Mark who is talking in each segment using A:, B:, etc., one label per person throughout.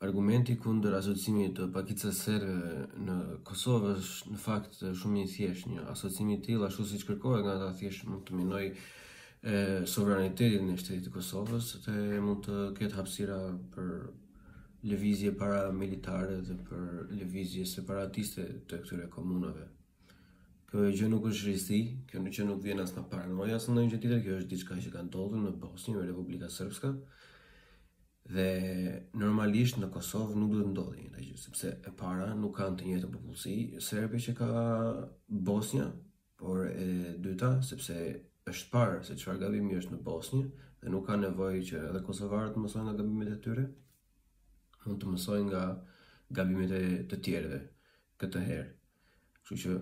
A: Argumenti kundër asocimit të pakicës serbe në Kosovë është në fakt shumë i thjeshtë. Një asocim i tillë ashtu siç kërkohet nga ata thjesht mund të minojë sovranitetin e shtetit të Kosovës dhe mund të ketë hapësira për lëvizje paramilitare dhe për lëvizje separatiste të këtyre komunave. Kjo gjë nuk është risi, kjo nuk nuk vjen as nga paranoja, as ndonjë gjë tjetër, kjo është diçka që ka ndodhur në Bosnjë, në Republika Srpska. Dhe normalisht në Kosovë nuk duhet ndodhi një gjë, sepse e para nuk kanë të njëjtën popullsi serbe që ka Bosnja, por e dyta sepse është parë se çfarë gabimi është në Bosnjë dhe nuk ka nevojë që edhe kosovarët të mësojnë nga gabimet e tyre, mund të mësojnë nga gabimet e të tjerëve këtë herë. Kështu që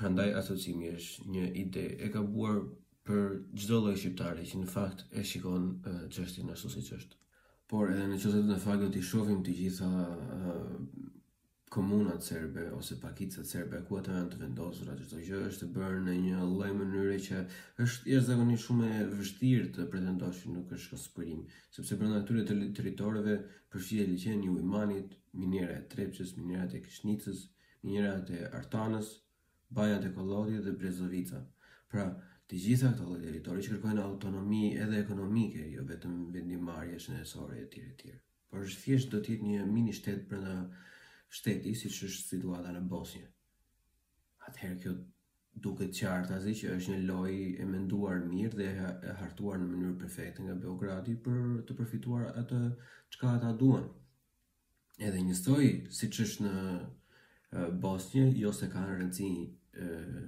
A: prandaj asocimi është një ide e gabuar për çdo lloj shqiptari që në fakt e shikon çështjen ashtu siç është. Por edhe në qoftë se në fakt do t'i shofim të gjitha uh, komunat serbe ose pakicat serbe ku ata janë të vendosur atë çdo gjë është bërë në një lloj mënyre që është jashtëzakonisht shumë e vështirë të pretendosh që nuk është konspirim, sepse brenda këtyre territoreve përfshihet liqeni i Ujmanit, miniera e Trepçës, minierat e Kishnicës, minierat e Artanës, banjat e Kllokotit dhe Brezovica. Pra, të gjitha këto lloje territori që kërkojnë autonomi edhe ekonomike, jo vetëm vendimmarrje shëndetësore etj etj. Por është thjesht do të jetë një mini shtet brenda shteti, siç është situata në Bosnje. Atëherë kjo Duket qartazi që është një lojë e menduar mirë dhe e hartuar në mënyrë perfekte nga Beogradi për të përfituar atë çka ata duan. Edhe njësoj, siç është në Bosnje, jo se kanë rëndësi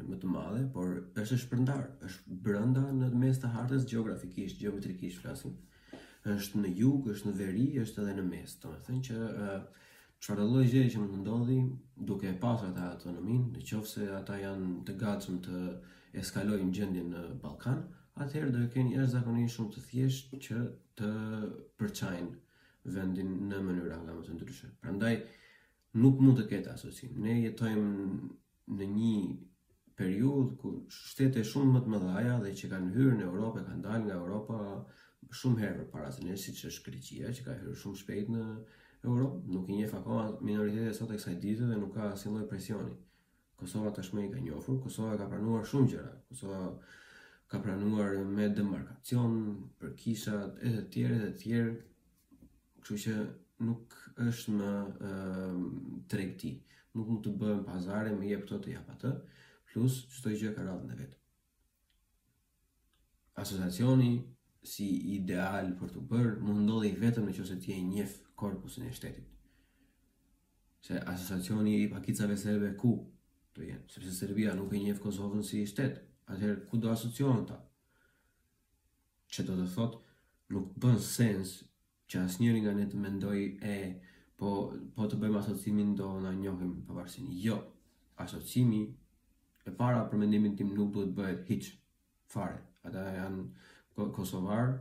A: më të madhe, por është e shpërndarë, është brenda në mes të hartës gjeografikisht, gjeometrikisht flasim. është në jug, është në veri, është edhe në mes, domethënë që Çfarëdo lloj gjëje që mund të ndodhi, duke e pasur ata autonominë, në qoftë se ata janë të gatshëm të eskalojnë gjendjen në Ballkan, atëherë do e kenë jashtëzakonisht shumë të thjeshtë që të përçajnë vendin në mënyra nga më të ndryshme. Prandaj nuk mund të ketë asocim. Ne jetojmë në një periudhë kur shtete shumë më të mëdhaja dhe që kanë hyrë në Europë e kanë dalë nga Europa shumë herë përpara se ne siç është Greqia që ka hyrë shumë shpejt në Europë, nuk i njeh akoma minoritetet sot e kësaj dite dhe nuk ka asnjë lloj presioni. Kosova tashmë i ka njofur, Kosova ka pranuar shumë gjëra. Kosova ka pranuar me demarkacion për kishat e të tjerë e të tjerë kështu që nuk është më uh, tregti. Nuk mund të bëhen pazare, më jep këto të jap atë, plus çdo gjë ka radhën e vet. Asociacioni si ideal për t'u bërë mund ndodhi vetëm nëqoftëse ti e njeh korpusin e shtetit. Se asociacioni i pakicave serbe ku do jenë, sepse Serbia nuk e njeh Kosovën si shtet. Atëherë ku do asociohen ata? që do të thotë nuk bën sens që asnjëri nga ne të mendojë e po po të bëjmë asocimin do na njohin pavarësinë. Jo. Asocimi e para për mendimin tim nuk duhet bëhet hiç fare. Ata janë kosovarë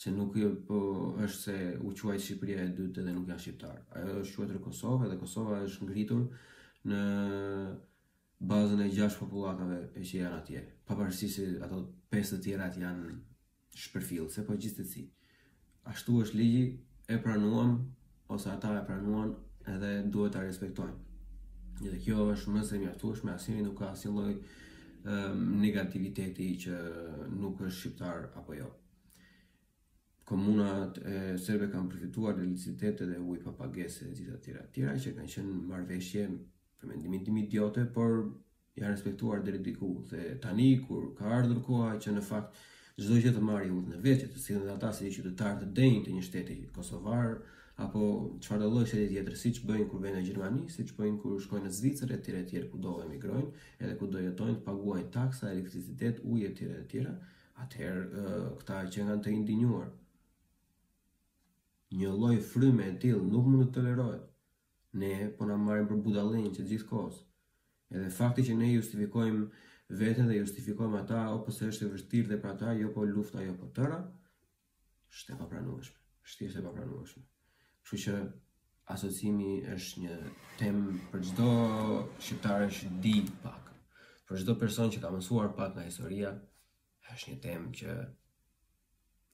A: se nuk jo, po është se u quajt Shqipëria e dytë dhe nuk janë shqiptarë. Ajo është quajtur Kosovë dhe Kosova është ngritur në bazën e gjashtë popullatave që janë atje, pavarësisht se ato pesë të tjerat janë shpërfillur, se po gjithsesi. Ashtu është ligji, e pranuam, ose ata e pranuan, edhe duhet ta respektojnë. Dhe kjo është më se mjaftueshme, asnjëri nuk ka asnjë lloj ehm, negativiteti që nuk është shqiptar apo jo. Komunat serbe kanë përfituar elektricitet dhe ujë pa pagesë e të tjera të tjera që kanë qenë marrëveshje Për mendimin tim idiote, por janë respektuar deri diku, dhe tani kur ka ardhur koha që në fakt çdo gjë të marrë udhën e vet, të sillen ata si qytetarë të denjë të një shteti kosovar apo çfarë lloj shteti tjetër, siç bëjnë kur vijnë në Gjermani, siç bëjnë kur shkojnë në Zvicër etj etj kudo emigrojnë, edhe kudo jetojnë, të paguajnë taksa, elektricitet, ujë etj etj. Atëherë këta qenkan të indinjuar. Një lloj fryme e tillë nuk mund të tolerohet. Ne po na marrin për budallenj gjatë gjithë kohës. Edhe fakti që ne justifikojmë veten dhe justifikojmë ata epo se është e vështirë dhe për ata jo po lufta jo po tëra, është e papranueshme. Është thjesht e papranueshme. Kështu që asocimi është një temë për çdo shqiptar që di pak. Për çdo person që ka mësuar pak nga historia, është një temë që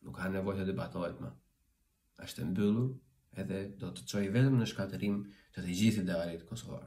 A: nuk ka nevojë të debatohet më. është e mbyllur edhe do të çojë vetëm në shkatërrim të të gjithë idealit kosovar.